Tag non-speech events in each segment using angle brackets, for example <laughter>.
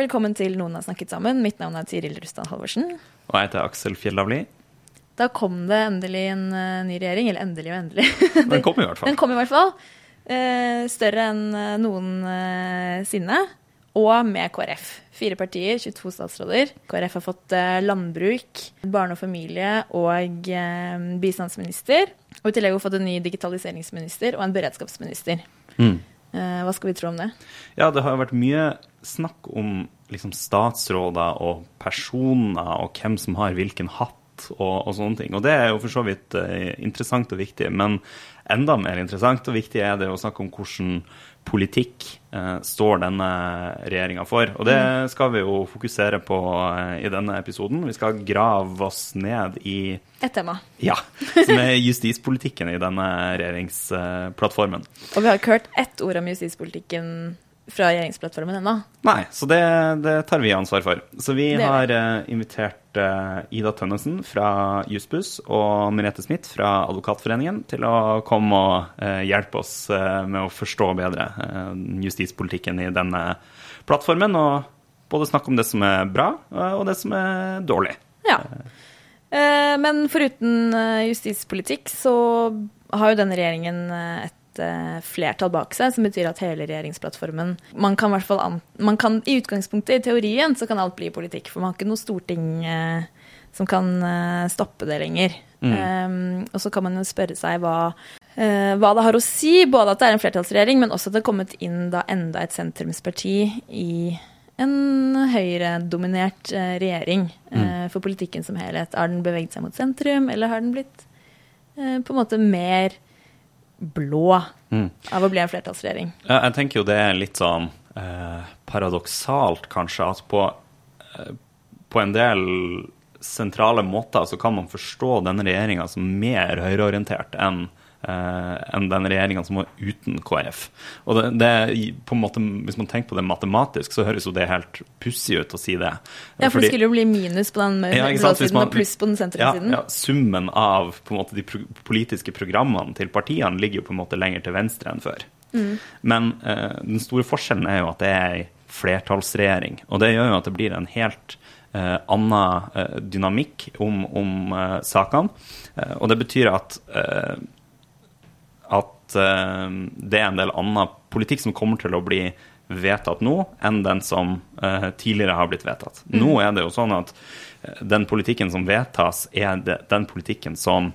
Og velkommen til Noen har snakket sammen. Mitt navn er Tiril Rustad Halvorsen. Og jeg heter Aksel Fjellavli. Da kom det endelig en uh, ny regjering. Eller endelig og endelig. <laughs> Den kom i hvert fall. Den kom i hvert fall. Uh, større enn uh, noensinne. Og med KrF. Fire partier, 22 statsråder. KrF har fått landbruk, barne og familie og bistandsminister. Og i tillegg har vi fått en ny digitaliseringsminister og en beredskapsminister. Mm. hva skal vi tro om det? Ja, det har vært mye snakk om liksom, statsråder og personer og hvem som har hvilken hatt og, og, sånne ting. Og det er jo for så vidt uh, interessant og viktig. Men enda mer interessant og viktig er det å snakke om hvordan politikk uh, står denne regjeringa for. Og det mm. skal vi jo fokusere på uh, i denne episoden. Vi skal grave oss ned i Et tema. Ja. Som er justispolitikken i denne regjeringsplattformen. <laughs> og vi har ikke hørt ett ord om justispolitikken fra regjeringsplattformen ennå. Nei, så det, det, tar vi ansvar for. Så vi det har uh, invitert uh, Ida Tønnesen fra Jussbuss og Merete Smith fra Advokatforeningen til å komme og uh, hjelpe oss med å forstå bedre justispolitikken i denne plattformen. Og både snakke om det som er bra, og det som er dårlig. Ja. Men foruten justispolitikk så har jo denne regjeringen et Eh, flertall bak seg, som betyr at hele regjeringsplattformen man kan, an, man kan I utgangspunktet, i teorien, så kan alt bli politikk, for man har ikke noe storting eh, som kan eh, stoppe det lenger. Mm. Um, og så kan man jo spørre seg hva, uh, hva det har å si, både at det er en flertallsregjering, men også at det har kommet inn da enda et sentrumsparti i en høyredominert uh, regjering uh, mm. for politikken som helhet. Har den beveget seg mot sentrum, eller har den blitt på en måte mer blå mm. av å bli en flertallsregjering. Ja, jeg tenker jo det er litt sånn eh, paradoksalt, kanskje, at på, eh, på, en del sentrale måter så kan man forstå denne regjeringa som mer høyreorientert enn enn den regjeringa som var uten KrF. Og det, det, på en måte, Hvis man tenker på det matematisk, så høres jo det helt pussig ut å si det. Ja, for Fordi, det skulle jo bli minus på den ja, og pluss på den sentrumssiden. Ja, ja, summen av på en måte, de pro politiske programmene til partiene ligger jo på en måte lenger til venstre enn før. Mm. Men eh, den store forskjellen er jo at det er ei flertallsregjering. Og det gjør jo at det blir en helt eh, annen dynamikk om, om sakene. og det betyr at at uh, det er en del annen politikk som kommer til å bli vedtatt nå, enn den som uh, tidligere har blitt vedtatt. Mm. Nå er det jo sånn at uh, den politikken som vedtas, er den politikken som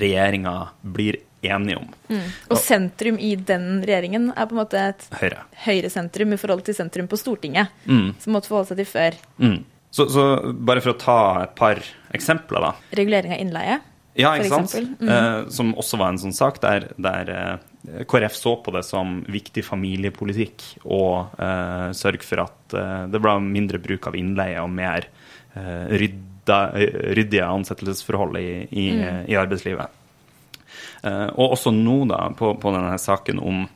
regjeringa blir enige om. Mm. Og sentrum i den regjeringen er på en måte et Høyre. høyresentrum i forhold til sentrum på Stortinget, mm. som måtte forholde seg til før. Mm. Så, så, bare for å ta et par eksempler, da. Regulering av innleie? Ja, ikke sant? Mm. Eh, som også var en sånn sak der, der eh, KrF så på det som viktig familiepolitikk å eh, sørge for at eh, det ble mindre bruk av innleie og mer eh, rydda, ryddige ansettelsesforhold i, i, mm. i arbeidslivet. Eh, og også nå, da, på, på denne saken om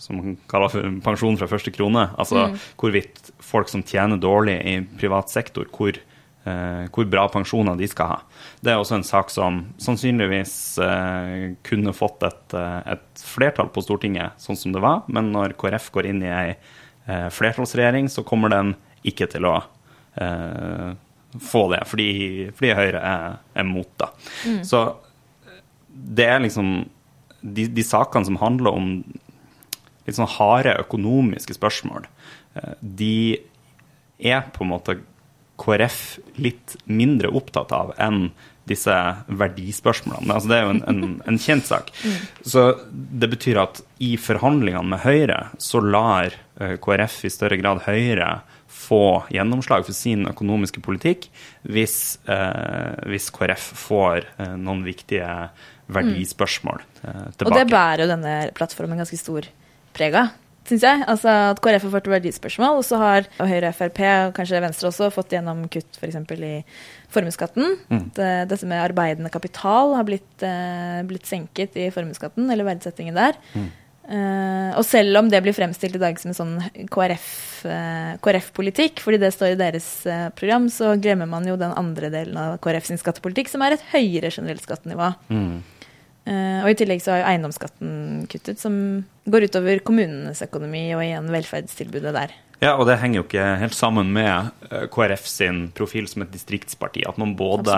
som man kaller for pensjon fra første krone. Altså mm. hvorvidt folk som tjener dårlig i privat sektor, hvor hvor bra pensjoner de skal ha. Det er også en sak som sannsynligvis eh, kunne fått et, eh, et, flertall på Stortinget, sånn som det var. Men når KrF går inn i ei eh, flertallsregjering, så kommer den ikke til å eh, få det, fordi, fordi Høyre er, er mot det. Mm. Så det er liksom de, de, sakene som handler om litt sånn harde økonomiske spørsmål, eh, de er på en måte KrF litt mindre opptatt av enn disse verdispørsmålene. Altså, det er jo en, en, en kjent sak. Mm. Så det betyr at i forhandlingene med Høyre så lar eh, KrF i større grad Høyre få gjennomslag for sin økonomiske politikk hvis, eh, hvis KrF får eh, noen viktige verdispørsmål eh, tilbake. Og det bærer jo denne plattformen ganske stor preg av. syns jeg. Altså at KrF har fått verdispørsmål, og så har Høyre, Frp og kanskje Venstre også fått gjennom kutt f.eks. i formuesskatten. Mm. Det, dette med arbeidende kapital har blitt, eh, blitt senket i formuesskatten, eller verdsettingen der. Mm. Uh, og selv om det blir fremstilt i dag som en sånn KrF-politikk, uh, KrF fordi det står i deres uh, program, så glemmer man jo den andre delen av KrF sin skattepolitikk, som er et høyere generelt skattenivå. Mm. Og i tillegg så har jo eiendomsskatten kuttet, som går utover kommunenes økonomi og igjen velferdstilbudet der. Ja, og det henger jo ikke helt sammen med eh, KrF sin profil som et distriktsparti. At man både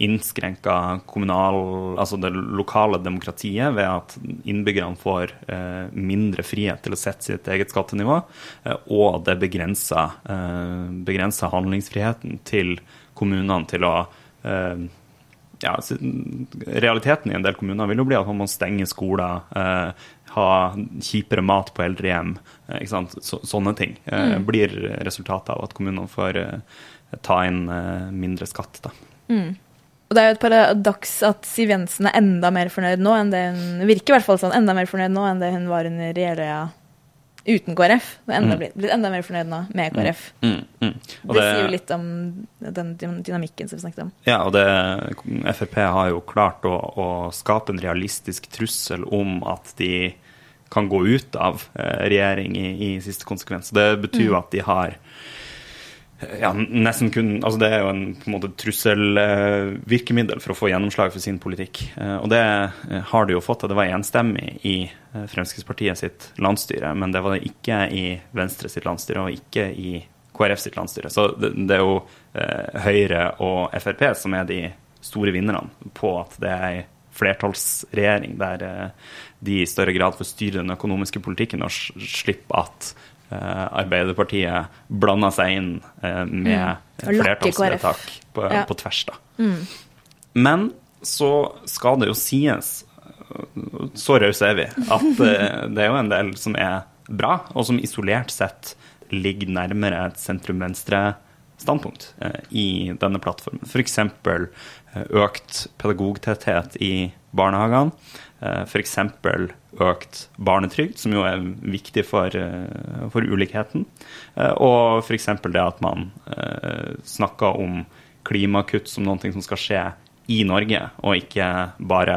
innskrenker kommunal, altså det lokale demokratiet ved at innbyggerne får eh, mindre frihet til å sette sitt eget skattenivå, eh, og det begrenser, eh, begrenser handlingsfriheten til kommunene til å eh, ja, realiteten i en del kommuner vil jo bli at man må stenge skoler, eh, ha kjipere mat på eldrehjem. Eh, Så, sånne ting eh, mm. blir resultatet av at kommunene får eh, ta inn eh, mindre skatt. Da. Mm. Og det er jo et paradoks at Siv Jensen er enda mer fornøyd nå enn det hun virker i hvert fall sånn, enda mer fornøyd nå enn det hun var under Jeløya uten KrF. Enda, mm. blitt, blitt, enda mer fornøyd nå med mm. KrF. Mm, mm, det, det, sier jo litt om den dynamikken som vi snakket om. Ja, og det, Frp har jo klart å, å, skape en realistisk trussel om at de kan gå ut av eh, regjering i, i, siste konsekvens. Det betyr jo mm. at de har ja, nesten kun altså Det er jo en, på en måte trusselvirkemiddel for å få gjennomslag for sin politikk. Eh, og det eh, har de jo fått. Det var enstemmig i eh, Fremskrittspartiet sitt landsstyre, men det var det ikke i Venstre sitt landsstyre og ikke i KrF sitt landsstyre. Så det, det er jo Høyre og Frp som er de store vinnerne på at det er ei flertallsregjering der de i større grad får styre den økonomiske politikken og slippe at Arbeiderpartiet blanda seg inn eh, med mm. flertallsvedtak på, ja. på, tvers. da. Mm. Men så skal det jo sies, så rause er vi, at eh, det er jo en del som er bra, og som isolert sett ligger nærmere et sentrum-venstre-standpunkt i denne plattformen. F.eks. økt pedagogtetthet i barnehagene. F.eks økt barnetrygd, som jo er viktig for, eh, for ulikheten. Eh, og f.eks. det at man eh, snakker om klimakutt som noe som skal skje i Norge, og ikke bare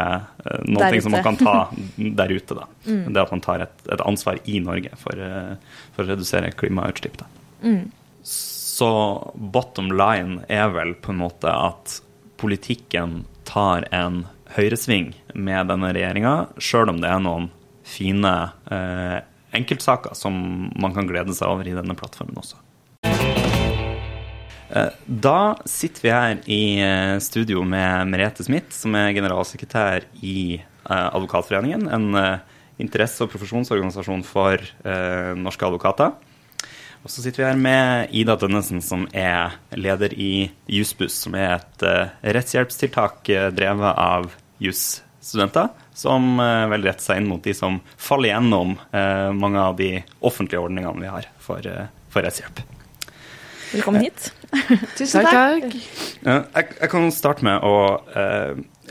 noe som man kan ta der ute. Da. <laughs> Mm. Det at man tar et, et ansvar i Norge for, for å redusere klimautslipp. Mm. Så bottom line er vel på en måte at politikken tar en høyresving med denne regjeringa, sjøl om det er noen fine eh, enkeltsaker som man kan glede seg over i denne plattformen også. Eh, da sitter vi her i eh, studio med Merete Smith, som er generalsekretær i eh, Advokatforeningen. En interesse- og profesjonsorganisasjon for norske advokater. Og så sitter vi her med Ida Dønnesen, som er leder i Jussbuss, som er et rettshjelpstiltak drevet av jusstudenter, som uh, vel retter seg inn mot de som faller gjennom uh, mange av de offentlige ordningene vi har for, uh, for rettshjelp. Velkommen hit. <laughs> Tusen takk. Jeg, jeg, kan starte med å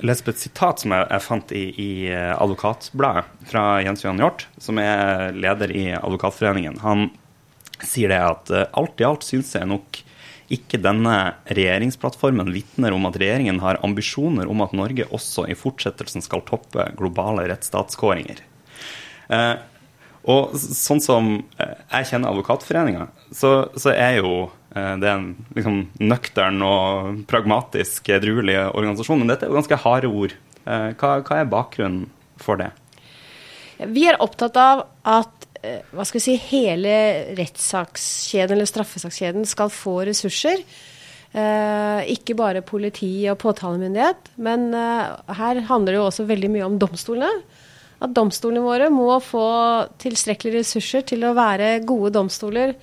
lese på et sitat som jeg, jeg fant i, i Advokatbladet fra Jens Johan Hjort, som er leder i Advokatforeningen. Han sier det at alt i alt syns jeg nok ikke denne regjeringsplattformen vitner om at regjeringen har ambisjoner om at Norge også i fortsettelsen skal toppe globale rettsstatskåringer. Eh, og sånn som eh, jeg kjenner Advokatforeninga, så, så, er jo det er en liksom, nøktern og pragmatisk, edruelig organisasjon. Men dette er jo ganske harde ord. Eh, hva, hva er bakgrunnen for det? Vi er opptatt av at Eh, hva skal vi si, hele rettssakskjeden eller straffesakskjeden skal få ressurser. Eh, ikke bare politi og påtalemyndighet, men eh, her handler det jo også veldig mye om domstolene. At domstolene våre må få tilstrekkelige ressurser til å være gode domstoler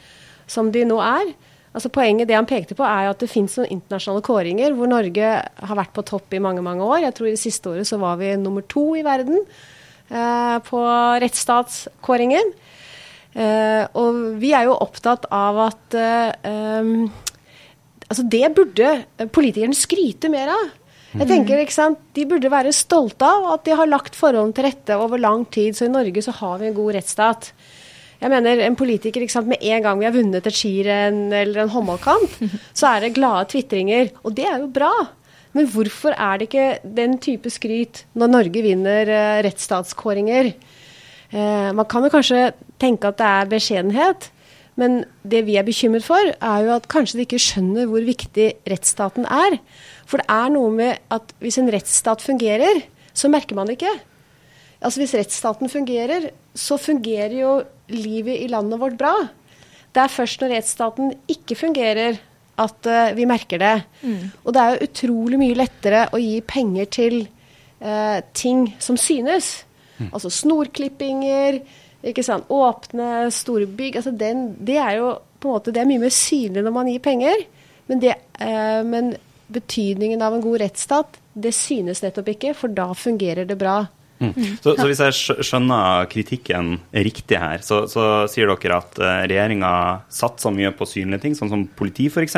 som de nå er. Altså Poenget det han pekte på, er jo at det finnes noen internasjonale kåringer hvor Norge har vært på topp i mange mange år. Jeg tror i det siste året så var vi nummer to i verden eh, på rettsstatskåringen. Uh, og vi er jo opptatt av at um, Altså, det burde politikerne skryte mer av. Jeg tenker, ikke sant, De burde være stolte av at de har lagt forholdene til rette over lang tid. Så i Norge så har vi en god rettsstat. Jeg mener, En politiker ikke sant, Med en gang vi har vunnet et skirenn eller en håndballkamp, <laughs> så er det glade tvitringer. Og det er jo bra. Men hvorfor er det ikke den type skryt når Norge vinner uh, rettsstatskåringer? Eh, man kan jo kanskje tenke at det er beskjedenhet, men det vi er bekymret for, er jo at kanskje de ikke skjønner hvor viktig rettsstaten er. For det er noe med at hvis en rettsstat fungerer, så merker man det ikke. Altså Hvis rettsstaten fungerer, så fungerer jo livet i landet vårt bra. Det er først når rettsstaten ikke fungerer at uh, vi merker det. Mm. Og det er jo utrolig mye lettere å gi penger til uh, ting som synes. Mm. Altså snorklippinger, ikke sant? åpne, store bygg. Altså den, det er jo på en måte, det er mye mer synlig når man gir penger. Men, det, eh, men betydningen av en god rettsstat, det synes nettopp ikke, for da fungerer det bra. Mm. Så, så, hvis jeg skjønner kritikken riktig her, så, så sier dere at eh, regjeringa satser mye på synlige ting, sånn som politi f.eks.,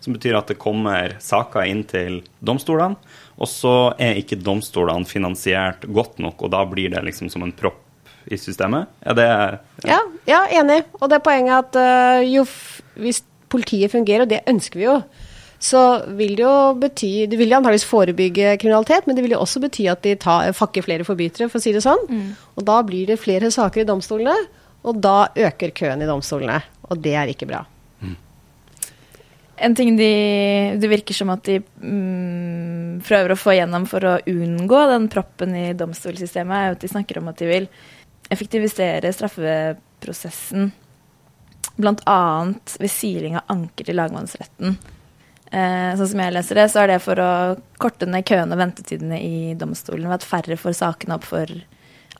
som betyr at det kommer saker inn til domstolene, og så er ikke domstolene finansiert godt nok, og da blir det liksom som en propp i systemet? ja, det ja. ja, ja enig. Og det er poenget at uh, jo, hvis politiet fungerer, og det ønsker vi jo, så vil det jo bety Det vil jo antakeligvis forebygge kriminalitet, men det vil jo også bety at de tar, fakker flere forbrytere, for å si det sånn. Mm. Og da blir det flere saker i domstolene, og da øker køen i domstolene. Og det er ikke bra. Mm. En ting de, det virker som at de mm, prøver å få gjennom for å unngå den proppen i domstolssystemet, er jo at de snakker om at de vil effektivisere straffeprosessen bl.a. ved siling av anker til lagmannsretten. Eh, sånn som jeg leser det, så er det for å korte ned køene og ventetidene i domstolen ved at færre får sakene opp for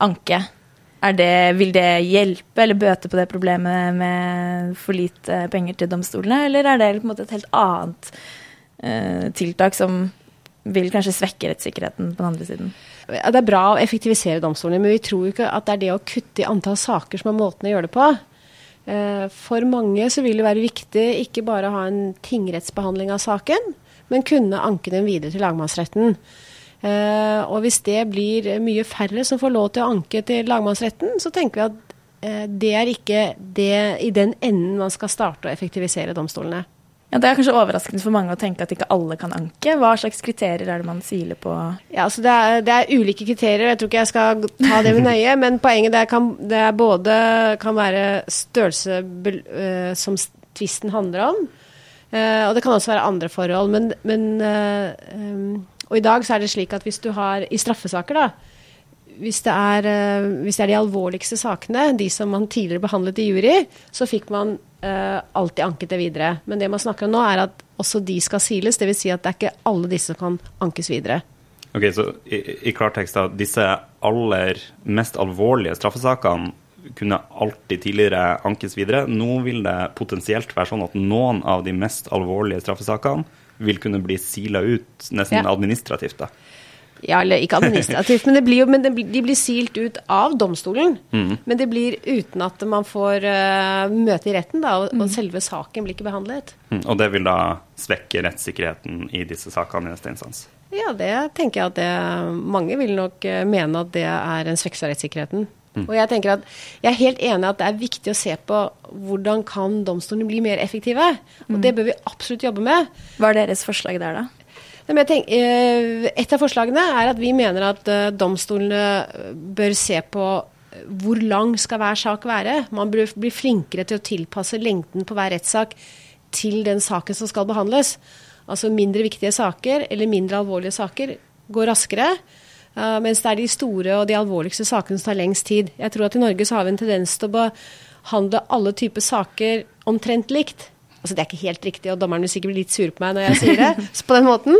anke. Det, vil det hjelpe eller bøte på det problemet med for lite penger til domstolene, eller er det på en måte et helt annet eh, tiltak som vil kanskje svekke rettssikkerheten på den andre siden? Det er bra å effektivisere domstolene, men vi tror ikke at det er det å kutte i antall saker som er måten å gjøre det på. Eh, for mange så vil det være viktig ikke bare å ha en tingrettsbehandling av saken, men kunne anke den videre til lagmannsretten. Eh, og hvis det blir mye færre som får lov til å anke til lagmannsretten, så tenker vi at eh, det er ikke det i den enden man skal starte å effektivisere domstolene. Ja, Det er kanskje overraskende for mange å tenke at ikke alle kan anke. Hva slags kriterier er det man siler på? Ja, altså det, er, det er ulike kriterier, jeg tror ikke jeg skal ta det med nøye. men poenget det kan, det er både kan være størrelse uh, som tvisten handler om, uh, og det kan også være andre forhold. Men, men um, Og i dag så er det slik at hvis du har i straffesaker, da, hvis det, er, hvis det er de alvorligste sakene, de som man tidligere behandlet i jury, så fikk man uh, alltid anket det videre. Men det man snakker om nå, er at også de skal siles. Dvs. Si at det er ikke alle disse som kan ankes videre. Ok, Så i, i klartekst, da. Disse aller mest alvorlige straffesakene kunne alltid tidligere ankes videre. Nå vil det potensielt være sånn at noen av de mest alvorlige straffesakene vil kunne bli sila ut nesten ja. administrativt. da. Ja, eller ikke administrativt, men, blir jo, men de blir silt ut av domstolen. Mm. Men det blir uten at man får uh, møte i retten, da, og, mm. og, selve saken blir ikke behandlet. Mm. Og det vil da svekke rettssikkerheten i disse sakene i neste instans? Ja, det tenker jeg at det, mange vil nok uh, mene at det er en svekkelse av rettssikkerheten. Mm. Og jeg tenker at jeg er helt enig at det er viktig å se på hvordan kan domstolene bli mer effektive. Og mm. det bør vi absolutt jobbe med. Hva er deres forslag der, da? Tenker, eh, et av forslagene er at vi mener at eh, domstolene bør se på eh, hvor lang skal hver sak være. Man bør bli flinkere til å tilpasse lengden på hver rettssak til den saken som skal behandles. Altså mindre viktige saker eller mindre alvorlige saker går raskere. mens det er de store og de alvorligste sakene som tar lengst tid. Jeg tror at i Norge så har vi en tendens til å behandle alle typer saker omtrent likt. Altså Det er ikke helt riktig, og dommeren vil sikkert bli litt sur på meg når jeg sier det på den måten.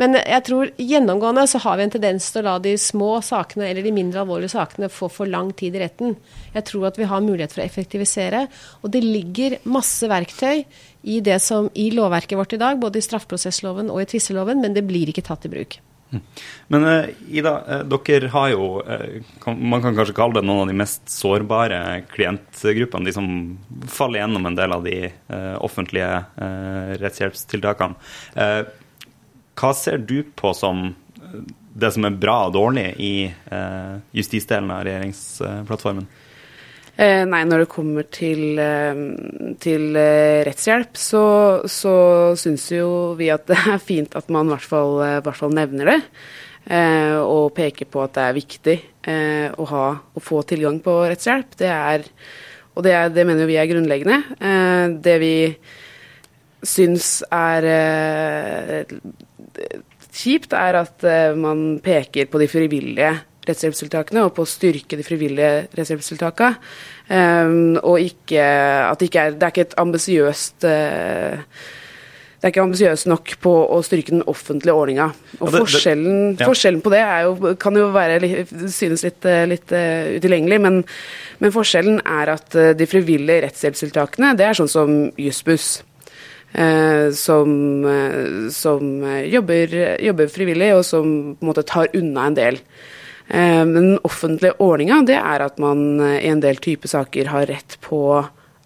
Men jeg tror gjennomgående så har vi en tendens til å la de små sakene eller de mindre alvorlige sakene få for lang tid i retten. Jeg tror at vi har mulighet for å effektivisere. Og det ligger masse verktøy i det som i lovverket vårt i dag, både i straffeprosessloven og i tvisteloven, men det blir ikke tatt i bruk. Men uh, Ida, uh, dere har jo uh, Man kan kanskje kalle det noen av de mest sårbare klientgruppene. De som faller gjennom en del av de offentlige rettshjelpstiltakene. hva ser du på som det som er bra og dårlig i justisdelen av regjeringsplattformen? Eh, nei, når det kommer til, eh, til eh, rettshjelp, så, så syns jo vi at <laughs> det er fint at man i hvert fall, hvert fall nevner det. Og peker på at det er viktig å, ha, å få tilgang på rettshjelp. Det er, og det, er, det mener vi er grunnleggende. Det vi syns er kjipt, er at man peker på de frivillige rettshjelpstiltakene og på å styrke de frivillige rettshjelpstiltakene. Um, og ikke, at det, ikke er, det er ikke et ambisiøst uh, det er ikke ambisiøst nok på å styrke den offentlige ordninga. Og Ja, det- det- forskjellen, ja. forskjellen på det er jo, kan jo være, synes litt, eh, litt uh, utilgjengelig, men, men forskjellen er at de frivillige rettshjelpstiltakene, det er sånn som Jussbuss. Uh, som uh, som jobber, jobber frivillig, og som på en måte tar unna en del. Eh, den offentlige ordninga, det er at man eh, i en del type saker har rett på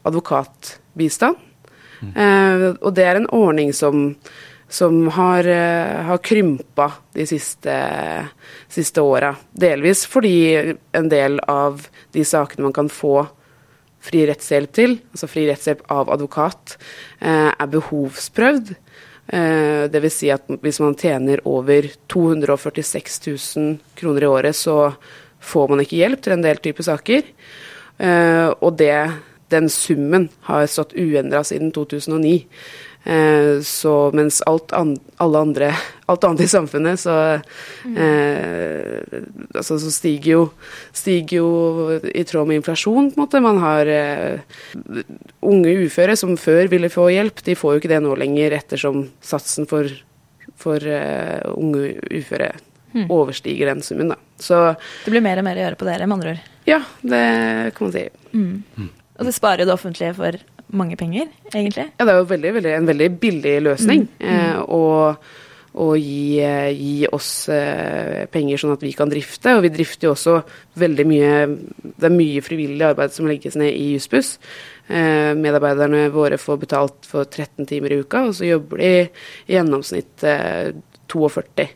advokatbistand. Mm. og det er en ordning som, som har, har krympa de siste, siste åra. Delvis fordi en del av de sakene man kan få fri rettshjelp til, altså fri rettshjelp av advokat, er behovsprøvd. Eh, vil si at hvis man tjener over 246 000 kroner i året, så får man ikke hjelp til en del typer saker. Eh, og det, den summen har stått uendra siden 2009. Eh, så mens alt, an, alle andre, alt annet i samfunnet, så, eh, altså, så stiger, jo, stiger jo i tråd med inflasjon, på en måte. Man har eh, unge uføre som før ville få hjelp, de får jo ikke det nå lenger ettersom satsen for, for eh, unge uføre overstiger den summen, da. Så Det blir mer og mer å gjøre på dere, med andre ord. ja, det kan man si. Og det sparer jo det offentlige for mange penger, egentlig. Ja, det er jo veldig, veldig, en veldig billig løsning eh, å, og gi, eh, gi oss eh, penger sånn at vi kan drifte. Og vi drifter jo også veldig mye Det er mye frivillig arbeid som legges ned i Jussbuss. Eh, medarbeiderne våre får betalt for 13 timer i uka, og så jobber de i gjennomsnitt eh, 42.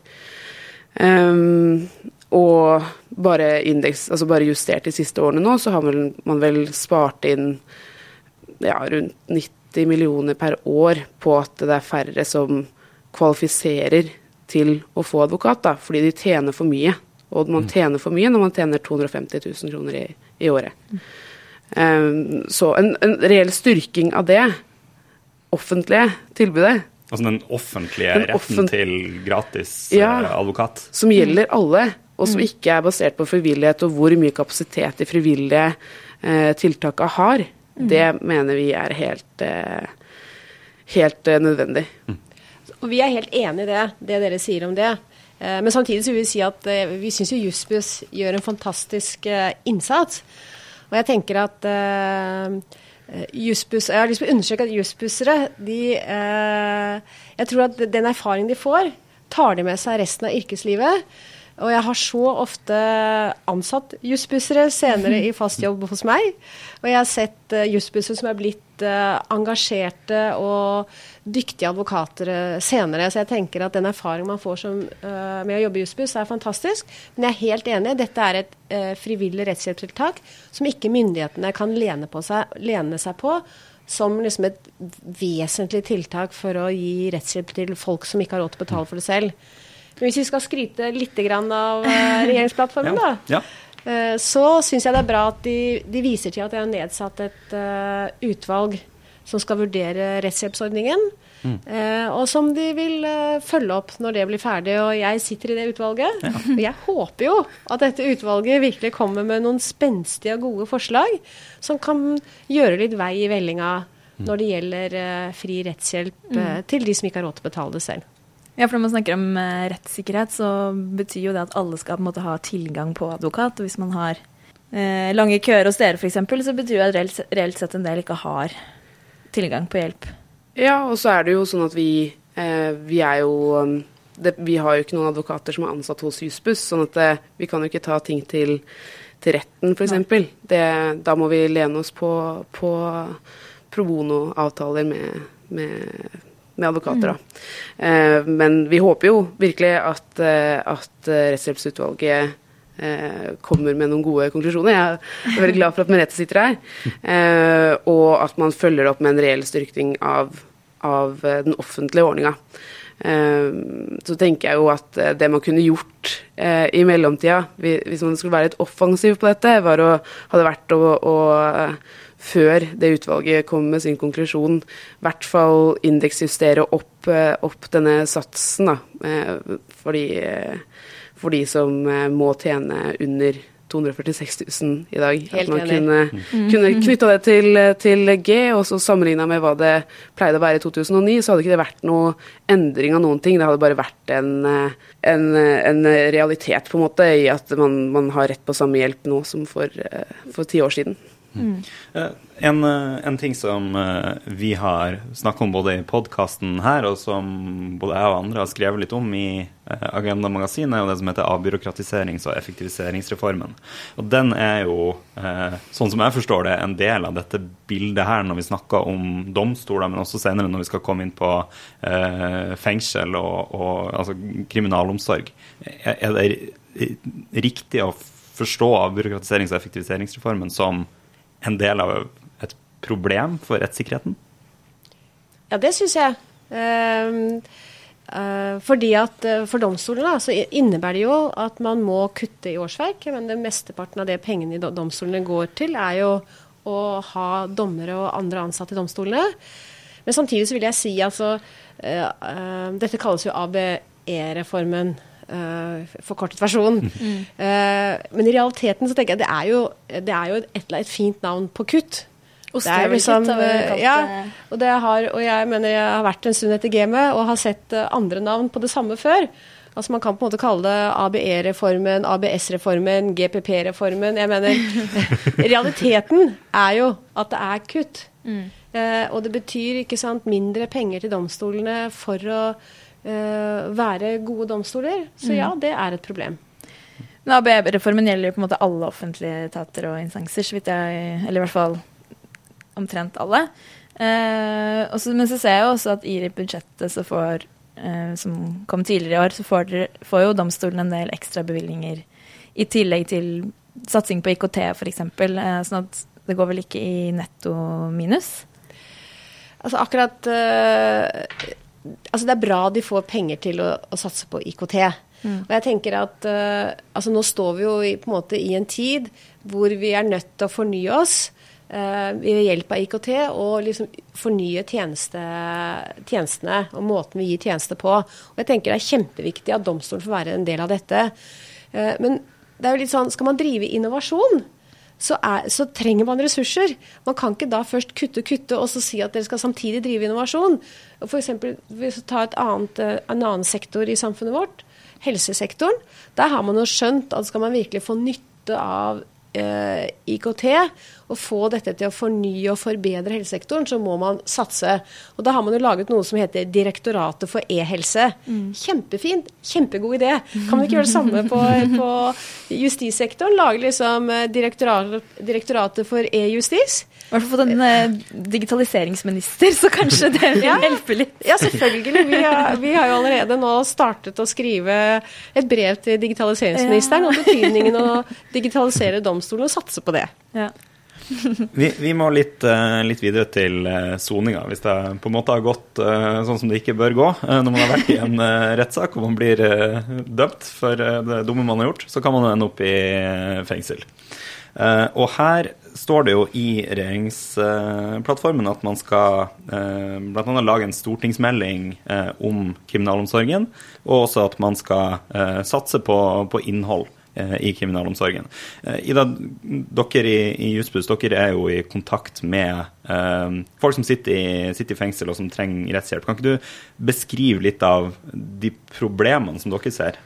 Um, og bare indeks, altså bare justert de siste årene nå, så har man vel spart inn ja, rundt 90 millioner per år på at det er færre som kvalifiserer til å få advokat, da, fordi de tjener for mye. Og man tjener for mye når man tjener 250 000 kroner i, i året. Um, så en, en reell styrking av det offentlige tilbudet, Altså den offentlige Den retten offent- til gratis Ja. eh, advokat. som gjelder alle, og som ikke er basert på frivillighet og hvor mye kapasitet de frivillige eh, tiltakene har, det mener vi er helt, eh, helt eh, nødvendig. Og vi er helt enig i det, det dere sier om det. Eh, Men samtidig så vil vi si at eh, vi syns jo Jussbuss gjør en fantastisk eh, innsats. Og jeg tenker at eh, eh, Jussbuss Jeg har lyst til å understreke at jussbussere de eh, Jeg tror at den erfaringen de får, tar de med seg resten av yrkeslivet. Og jeg har så ofte ansatt jussbussere senere i fast jobb hos meg. Og jeg har sett uh, som er blitt eh, engasjerte og dyktige advokater eh, senere. Så jeg tenker at den erfaringen man får som, eh, med å jobbe i jussbuss, er fantastisk. Men jeg er helt enig. Dette er et eh, frivillig rettshjelpstiltak som ikke myndighetene kan lene, seg, lene seg på som liksom et vesentlig tiltak for å gi rettshjelp til folk som ikke har råd til å betale for det selv. Men hvis vi skal skryte litt grann av eh, regjeringsplattformen, da, Ja. eh, så syns jeg det er bra at de, de viser til at de har nedsatt et uh, utvalg som skal vurdere rettshjelpsordningen. eh, og som de vil uh, følge opp når det blir ferdig. Og jeg sitter i det utvalget. Og jeg håper jo at dette utvalget virkelig kommer med noen spenstige og gode forslag som kan gjøre litt vei i vellinga når det gjelder uh, fri rettshjelp eh, til de som ikke har råd til å betale det selv. Ja, for Når man snakker om eh, rettssikkerhet, så betyr jo det at alle skal på en måte ha tilgang på advokat. Og hvis man har eh, lange køer hos dere f.eks., så betyr det at reelt, reelt sett en del ikke har tilgang på hjelp. Ja, og så er det jo sånn at vi, eh, vi er jo um, det, Vi har jo ikke noen advokater som er ansatt hos Jussbuss, sånn at eh, vi kan jo ikke ta ting til, til retten, f.eks. Da må vi lene oss på, på pro bono-avtaler med, med, med advokater, da. Eh, men vi håper jo virkelig at, eh, at eh, Rettshjelpsutvalget kommer med noen gode konklusjoner. Jeg er veldig glad for at Merete sitter her. Og at man følger opp med en reell styrking av, av den offentlige ordninga. Så tenker jeg jo at det man kunne gjort i mellomtida, hvis man skulle være litt offensiv på dette, var å, hadde vært å, å før det utvalget kom med sin konklusjon, i hvert fall indeksjustere opp, opp denne satsen, da, fordi for de som eh, må tjene under 246 000 i dag. Helt at man kunne, Mm. kunne knytta det til, til G, og så sammenligna med hva det pleide å være i 2009, så hadde ikke det vært noe endring av noen ting. Det hadde bare vært en, eh, en, en realitet, på en måte, i at man, man har rett på samme hjelp nå som for, eh, for ti år siden. Eh, En, eh, en ting som eh, vi har snakket om både i podkasten her, og som både jeg og andre har skrevet litt om i Agenda Magasin, er jo det som heter avbyråkratiserings- og effektiviseringsreformen. Og den er jo, sånn som jeg forstår det, en del av dette bildet her når vi snakker om domstoler, men også senere når vi skal komme inn på fengsel og, og altså, kriminalomsorg. Er det riktig å forstå avbyråkratiserings- og effektiviseringsreformen som en del av et problem for rettssikkerheten? Ja, det syns jeg. Ehm, eh, fordi at eh, For domstolene så innebærer det jo at man må kutte i årsverk. Men det mesteparten av det pengene i domstolene går til, er jo å ha dommere og andre ansatte i domstolene. Men samtidig så vil jeg si altså eh, Dette kalles jo ABE-reformen. Eh, forkortet versjon. Eh, men i realiteten så tenker jeg det er jo, det er jo et, et, et fint navn på kutt. Det er liksom, eh, ja, og, det har, og jeg mener jeg har vært en stund etter gamet og har sett andre navn på det samme før. Altså Man kan på en måte kalle det ABE-reformen, ABS-reformen, GPP-reformen. Jeg mener <laughs> <laughs> Realiteten er jo at det er kutt. Eh, og det betyr ikke sant, mindre penger til domstolene for å være gode domstoler. Så ja, det er et problem. Men ABE-reformen gjelder jo på en måte alle offentlige etater og instanser, så vidt jeg Eller i hvert fall omtrent alle. Eh, også, men så ser jeg jo også at i budsjettet så får eh, som kom tidligere i år, så får, dere, får jo domstolen en del ekstra bevilgninger i tillegg til satsing på IKT f.eks. Eh, sånn at det går vel ikke i netto minus. Altså akkurat eh, Altså det er bra de får penger til å, å satse på IKT. Og jeg tenker at uh, altså nå står vi jo i, på en måte i en tid hvor vi er nødt til å fornye oss uh, ved hjelp av IKT og liksom fornye tjeneste, tjenestene og måten vi gir tjenester på. Og jeg tenker det er kjempeviktig at domstolen får være en del av dette. Uh, men det er jo litt sånn, skal man drive innovasjon, så, er, så, trenger man ressurser. Man kan ikke da først kutte kutte og så si at dere skal samtidig drive innovasjon. For eksempel, Hvis vi tar et annet, eh, en annen sektor i samfunnet vårt, helsesektoren, der har man jo skjønt at skal man virkelig få nytte av eh, IKT og få dette til å fornye og forbedre helsesektoren, så må man satse. Og Da har man jo laget noe som heter Direktoratet for e-helse. Kjempefint, kjempegod idé. Kan man ikke gjøre det samme på, på justissektoren? Lage liksom eh, direktorat, Direktoratet for e-justis? Hvert fall fått en eh, digitaliseringsminister, så kanskje det vil <laughs> Ja. hjelpe litt. Ja, selvfølgelig. Vi har, vi har jo allerede nå startet å skrive et brev til digitaliseringsministeren om betydningen å digitalisere domstolen og satse på det. Ja. <laughs> Vi, vi må litt, eh, litt videre til uh, soninga, hvis det på en måte har gått eh, sånn som det ikke bør gå. Eh, når man har vært i en rettssak og man blir eh, dømt for eh, det dumme man har gjort, så kan man ende opp i eh, fengsel. Eh, og her står det jo i regjeringsplattformen at man skal uh, bl.a. lage en stortingsmelding eh, om kriminalomsorgen, og også at man skal eh, satse på, på innhold eh, i kriminalomsorgen. Eh, Ida, dere i, i Jussbuss dere er jo i kontakt med eh, folk som sitter i, sitter i fengsel og som trenger rettshjelp. Kan ikke du beskrive litt av de problemene som dere ser?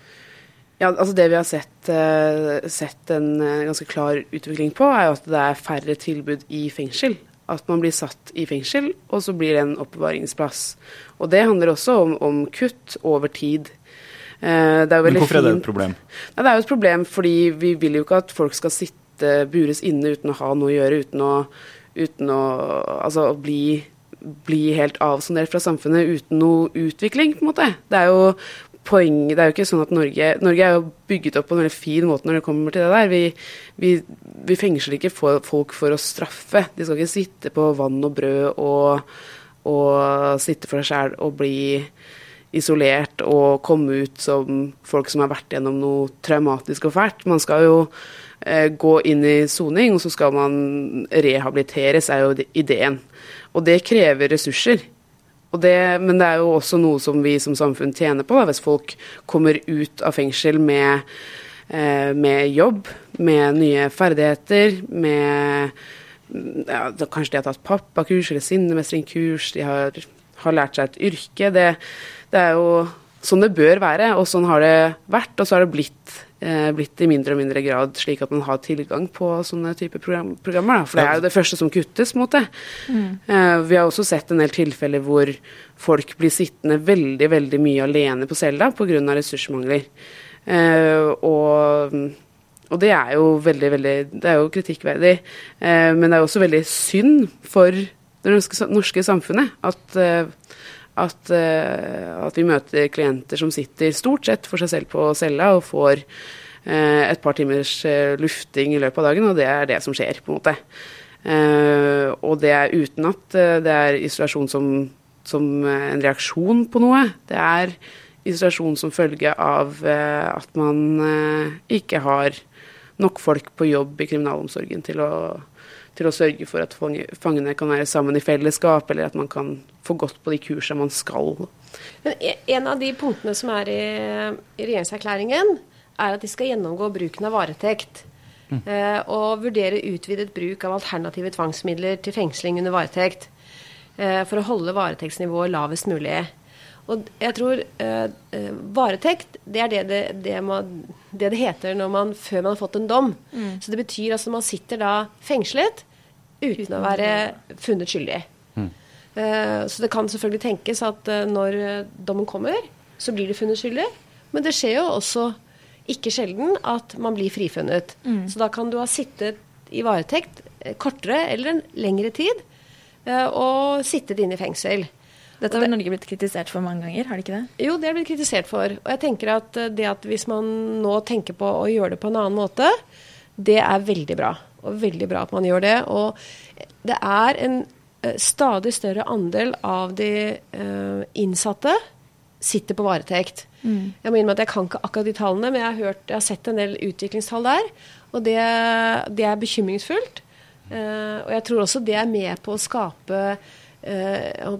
Ja, altså Det vi har sett, eh, sett en eh, ganske klar utvikling på, er jo at det er færre tilbud i fengsel. At man blir satt i fengsel, og så blir det en oppbevaringsplass. Og det handler også om, om kutt over tid. Eh, er Men hvorfor er det et problem? Nei, det er jo et problem fordi vi vil jo ikke at folk skal sitte bures inne uten å ha noe å gjøre, uten å, uten å altså, bli, bli helt avsondert fra samfunnet uten noe utvikling, på en måte. Det er jo poenget Det er jo ikke sånn at Norge Norge er jo bygget opp på en veldig fin måte når det kommer til det der. Vi, vi, vi fengsler ikke folk for å straffe. De skal ikke sitte på vann og brød og, og sitte for seg sjæl og bli isolert og komme ut som folk som har vært gjennom noe traumatisk og fælt. Man skal jo eh, gå inn i soning, og så skal man rehabiliteres, er jo ideen. Og det krever ressurser. Det, men det er jo også noe som vi som samfunn tjener på, da, hvis folk kommer ut av fengsel med, eh, med jobb, med nye ferdigheter, med ja, Kanskje de har tatt pappakurs eller sinnemestringskurs, de har, har lært seg et yrke. Det, det er jo sånn det bør være, og sånn har det vært. Og så har det blitt, blitt i mindre og mindre grad slik at man har tilgang på sånne typer program, programmer. Da. For det er jo det første som kuttes, mot det. Mm. Eh, vi har også sett en del tilfeller hvor folk blir sittende veldig, veldig mye alene på cella pga. ressursmangler. Eh, og, og det er jo veldig, veldig Det er jo kritikkverdig. Eh, men det er også veldig synd for det norske, norske samfunnet at eh, at, uh, at, vi møter klienter som sitter stort sett for seg selv på cella og får uh, et par timers uh, lufting i løpet av dagen, og det er det som skjer, på en måte. og det er uten at det er isolasjon som, som, en reaksjon på noe. Det er isolasjon som følge av at man ikke har nok folk på jobb i kriminalomsorgen til å til å sørge for at fangene kan være sammen i fellesskap, eller at man kan få gått på de kursene man skal. Men e, en av de punktene som er i, i regjeringserklæringen, er at de skal gjennomgå bruken av varetekt. Mm. Eh, og vurdere utvidet bruk av alternative tvangsmidler til fengsling under varetekt. Eh, for å holde varetektsnivået lavest mulig. Og jeg tror eh, eh varetekt, det er det det, det, må, det det, heter man, før man har fått en dom. Mm. Så det betyr altså man sitter da fengslet uten, uten å være funnet skyldig. Mm. Uh, så det kan selvfølgelig tenkes at uh, når dommen kommer, så blir det funnet skyldig. Men det skjer jo også ikke sjelden at man blir frifunnet. Mm. Så da kan du ha sittet i varetekt kortere eller en lengre tid uh, og sittet inne i fengsel. Dette har Norge blitt kritisert for mange ganger, har det ikke det? Jo, det er blitt kritisert for. Og jeg tenker at det at hvis man nå tenker på å gjøre det på en annen måte, det er veldig bra. Og veldig bra at man gjør det. Og det er en uh, stadig større andel av de uh, innsatte sitter på varetekt. Mm. Jeg må innrømme at jeg kan ikke akkurat de tallene, men jeg har, hørt, jeg har sett en del utviklingstall der. Og det, det er bekymringsfullt. Og jeg tror også det er med på å skape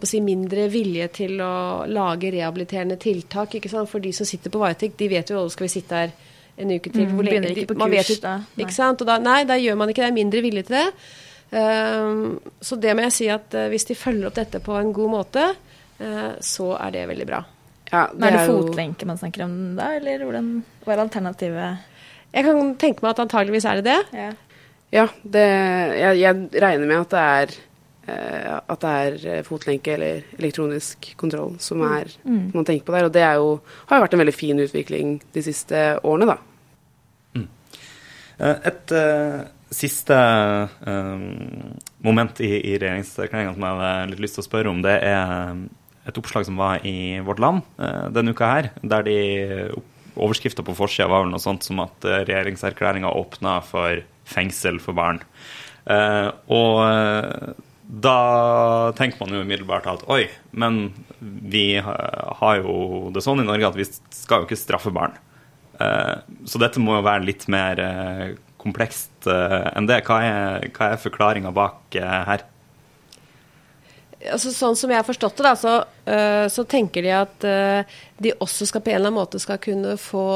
si, mindre vilje til å lage rehabiliterende tiltak. Ikke sant? For de som sitter på varetekt, de vet jo at skal vi sitte her en uke til. Mm, begynner ikke på kurs vet, da. Nei. Ikke sant? Og da, nei, da gjør man ikke det. Det er mindre vilje til det. Um, så det må jeg si at uh, hvis de følger opp dette på en god måte, uh, så er det veldig bra. Ja, det er det fotlenke man snakker om da, eller hvordan, hva er alternativet? Jeg kan tenke meg at antageligvis er det det. Ja, ja det, jeg, jeg, regner med at det er uh, at det er fotlenke eller elektronisk kontroll som mm. er mm. man tenker på der. Og det jo, har jo vært en veldig fin utvikling de siste årene, da. Mm. Et Siste um, moment i, i regjeringserklæringa som jeg har litt lyst til å spørre om, det er et oppslag som var i Vårt Land uh, denne uka her, der de overskrifta på forsida var vel noe sånt som at uh, regjeringserklæringa åpna for fengsel for barn. Uh, og uh, da tenker man jo umiddelbart at oi, men vi har jo det sånn i Norge at vi skal jo ikke straffe barn. så dette må jo være litt mer komplekst uh, enn det. Hva er, hva er forklaringa bak her? Altså, sånn som jeg har forstått det, da, så, så tenker de at de også skal på en eller annen måte skal kunne få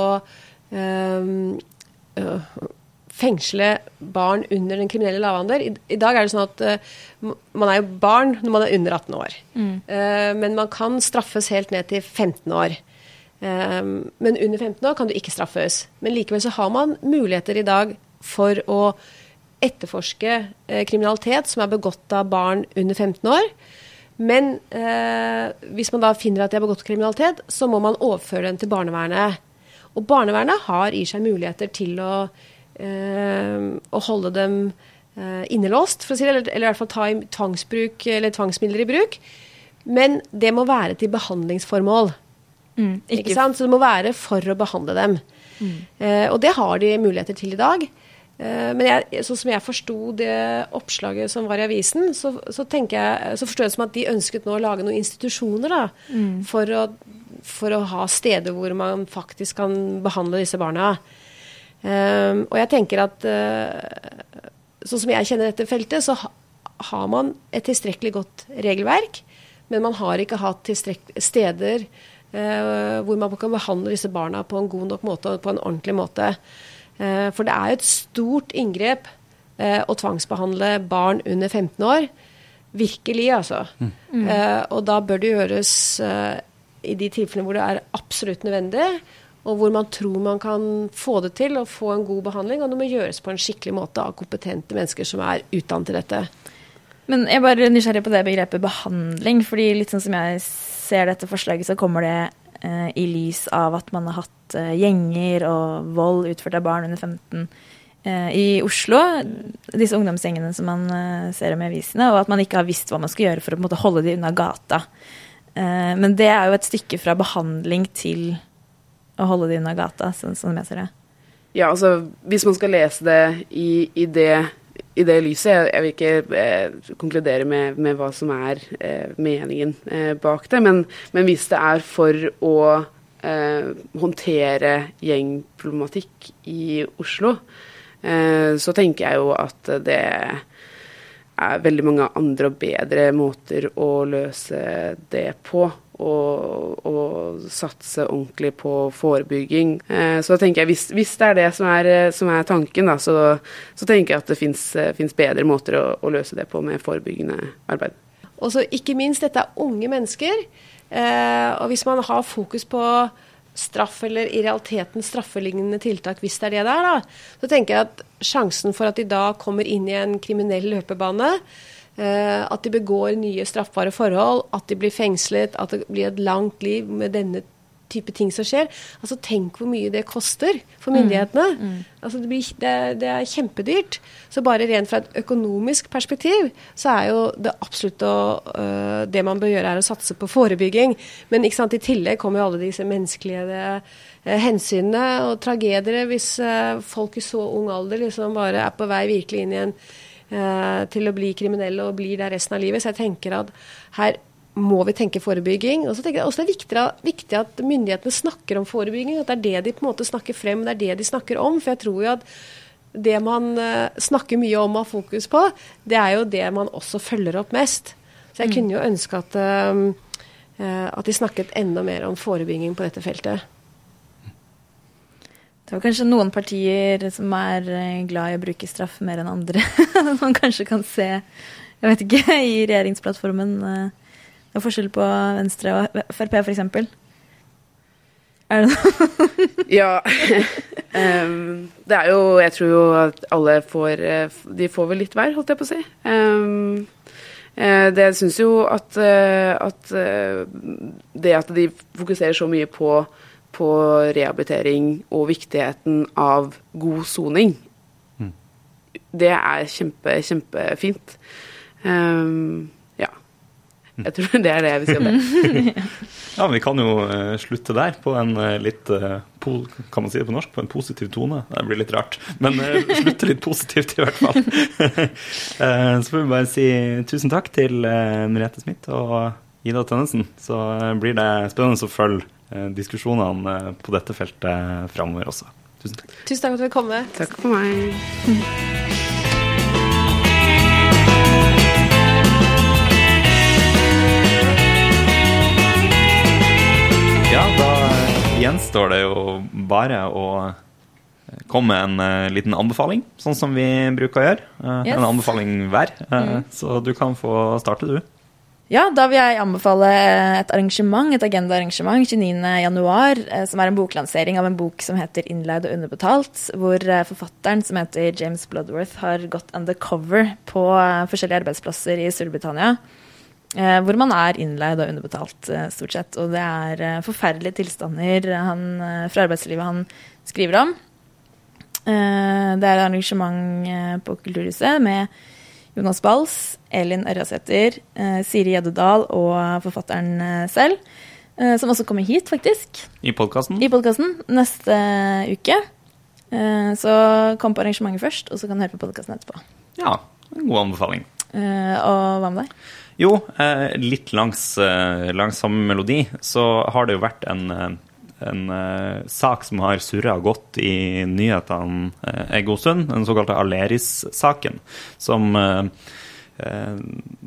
fengsle barn under den kriminelle lavalder. I, I, dag er det sånn at uh, man er jo barn når man er under 18 år. Mm. Uh, men man kan straffes helt ned til 15 år. Um, men under 15 år kan du ikke straffes. Men likevel så har man muligheter i dag for å etterforske kriminalitet som er begått av barn under 15 år. Men hvis man da finner at de har begått kriminalitet, så må man overføre den til barnevernet. Og barnevernet har i seg muligheter til å, å holde dem eh, innelåst, for å si det, eller, eller, i hvert fall ta i tvangsbruk, eller tvangsmidler i bruk. Men det må være til behandlingsformål. Mm, ikke. ikke- sant? Så det må være for å behandle dem. Eh, og det har de muligheter til i dag. Eh, men jeg, sånn som jeg forsto det oppslaget som var i avisen, så, så, jeg, så forstår jeg det som at de ønsket nå å lage noen institusjoner da, for, å, for å ha steder hvor man faktisk kan behandle disse barna. Eh, og jeg tenker at eh, sånn som jeg kjenner dette feltet, så ha, har man et tilstrekkelig godt regelverk, men man har ikke hatt steder eh, hvor man kan behandle disse barna på en god nok måte og på en ordentlig måte. Eh, for det er jo et stort inngrep eh, å tvangsbehandle barn under 15 år. Virkelig, altså. Mm. og da bør det gjøres i de tilfellene hvor det er absolutt nødvendig, og hvor man tror man kan få det til og få en god behandling. Og det må gjøres på en skikkelig måte av kompetente mennesker som er utdannet til dette. Men jeg er bare nysgjerrig på det begrepet behandling. fordi litt sånn som jeg ser dette forslaget, så kommer det eh, i lys av at man har hatt eh, gjenger og vold utført av barn under 15 eh, i Oslo. Disse ungdomsgjengene som man eh, ser om i avisene. Og at man ikke har visst hva man skal gjøre for å måte, holde de unna gata. Eh, men det er jo et stykke fra behandling til å holde det unna gata, sånn som jeg ser det. Ja, altså hvis man skal lese det i, i, det, i det lyset Jeg, jeg vil ikke eh, konkludere med, med hva som er eh, meningen eh, bak det, men, men hvis det er for å eh, håndtere gjengproblematikk i Oslo, eh, så tenker jeg jo at det er veldig mange andre og bedre måter å løse det på. Og, og satse ordentlig på forebygging. Eh, så tenker jeg, hvis, hvis det er det som er, eh, som er tanken, da, så, så tenker jeg at det fins bedre måter å, å løse det på med forebyggende arbeid. Og så ikke minst, dette er unge mennesker. Eh, og hvis man har fokus på straff eller i realiteten straffelignende tiltak, hvis det er det det er, da, så tenker jeg at sjansen for at de da kommer inn i en kriminell løpebane, eh, at de begår nye straffbare forhold, at de blir fengslet, at det blir et langt liv med denne type ting som skjer. Altså Tenk hvor mye det koster for myndighetene. Altså det, blir, det, det er kjempedyrt. Så bare rent fra et økonomisk perspektiv, så er jo det absolutt å, øh, Det man bør gjøre, er å satse på forebygging. Men ikke sant, i tillegg kommer jo alle disse menneskelige det, hensynene og tragedier hvis øh, folk i så ung alder liksom bare er på vei virkelig inn i en eh, til å bli kriminelle og blir der resten av livet. Så jeg tenker at her må vi tenke forebygging. Og så tenker jeg også det er viktig, viktig at myndighetene snakker om forebygging. At det er det de på en måte snakker frem, det er det de snakker om. For jeg tror jo at det man eh, snakker mye om og har fokus på, det er jo det man også følger opp mest. Så jeg kunne jo ønske at, eh, eh, at de snakket enda mer om forebygging på dette feltet. Det er kanskje noen partier som er glad i å bruke straff mer enn andre. <laughs> Man kanskje kan se, jeg vet ikke, i regjeringsplattformen Det er forskjell på Venstre og Frp, f.eks. Er det noe? <laughs> Ja. Um, det er jo Jeg tror jo at alle får eh, De får vel litt hver, holdt jeg på å si. Um, det syns jo at, eh, at det at de fokuserer så mye på, på rehabilitering og viktigheten av god soning, det er kjempe, kjempefint. Um. <laughs> Jeg tror det er det jeg vil si om det. <laughs> Ja, men Vi kan jo eh, slutte der, på en eh, litt eh, Kan man si det på norsk? På en positiv tone? Det blir litt rart. Men <laughs> slutte litt positivt, i hvert fall. Eh, så får vi bare si tusen takk til Merete Smith og Ida Tønnesen. Så blir det spennende å følge diskusjonene på dette feltet framover også. Tusen takk. Tusen takk for at du ville komme. Takk for meg. Ja, da gjenstår det jo bare å komme med en eh, liten anbefaling, sånn som vi bruker å gjøre. Eh, Yes. En anbefaling hver. Mm. Så du kan få starte, du. Ja, da vil jeg anbefale et arrangement, et agendaarrangement 29.1, eh, som er en boklansering av en bok som heter 'Innleid og underbetalt', hvor eh, forfatteren, som heter James Bloodworth, har gått undercover på eh, forskjellige arbeidsplasser i Storbritannia. Eh, hvor man er innleid og underbetalt, eh, stort sett. Og det er eh, forferdelige tilstander han, fra arbeidslivet han skriver om. Det er arrangement på Kulturhuset med Jonas Bals, Elin Ørjasæter, Siri Gjeddedal og forfatteren selv. som også kommer hit, faktisk, I podkasten. i podkasten neste uke. Så kom på arrangementet først, og så kan du høre på podkasten etterpå. Ja, en god anbefaling. Og hva med deg? Jo, eh, litt langs, eh, langs samme melodi, så har det jo vært en, eh, en sak som har surra godt i nyhetene eh, en god stund, den såkalte Aleris-saken, som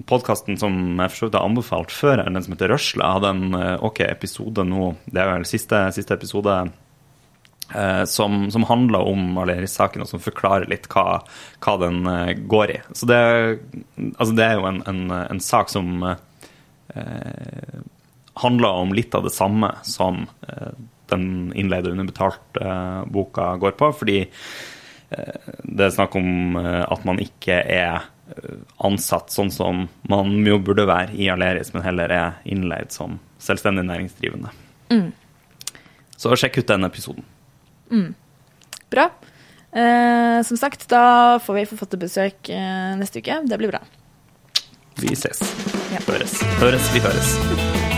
Podkasten som jeg for har anbefalt før, den som heter Røsla, hadde en ok episode nå, det er vel siste, siste episode som, som handler om Aleris-saken, og som forklarer litt hva, hva den eh, går i. Så det, altså det er jo en, en, en sak som eh, handler om litt av det samme som eh, den innleide underbetalt-boka går på, fordi eh, det er snakk om eh, at man ikke er eh, ansatt sånn som man jo burde være i Aleris, men heller er innleid som selvstendig næringsdrivende. Så sjekk ut den episoden. Bra. Eh, som sagt, da får vi forfatterbesøk eh, neste uke. Det blir bra. Vi ses. Ja. Høres. Høres, vi høres.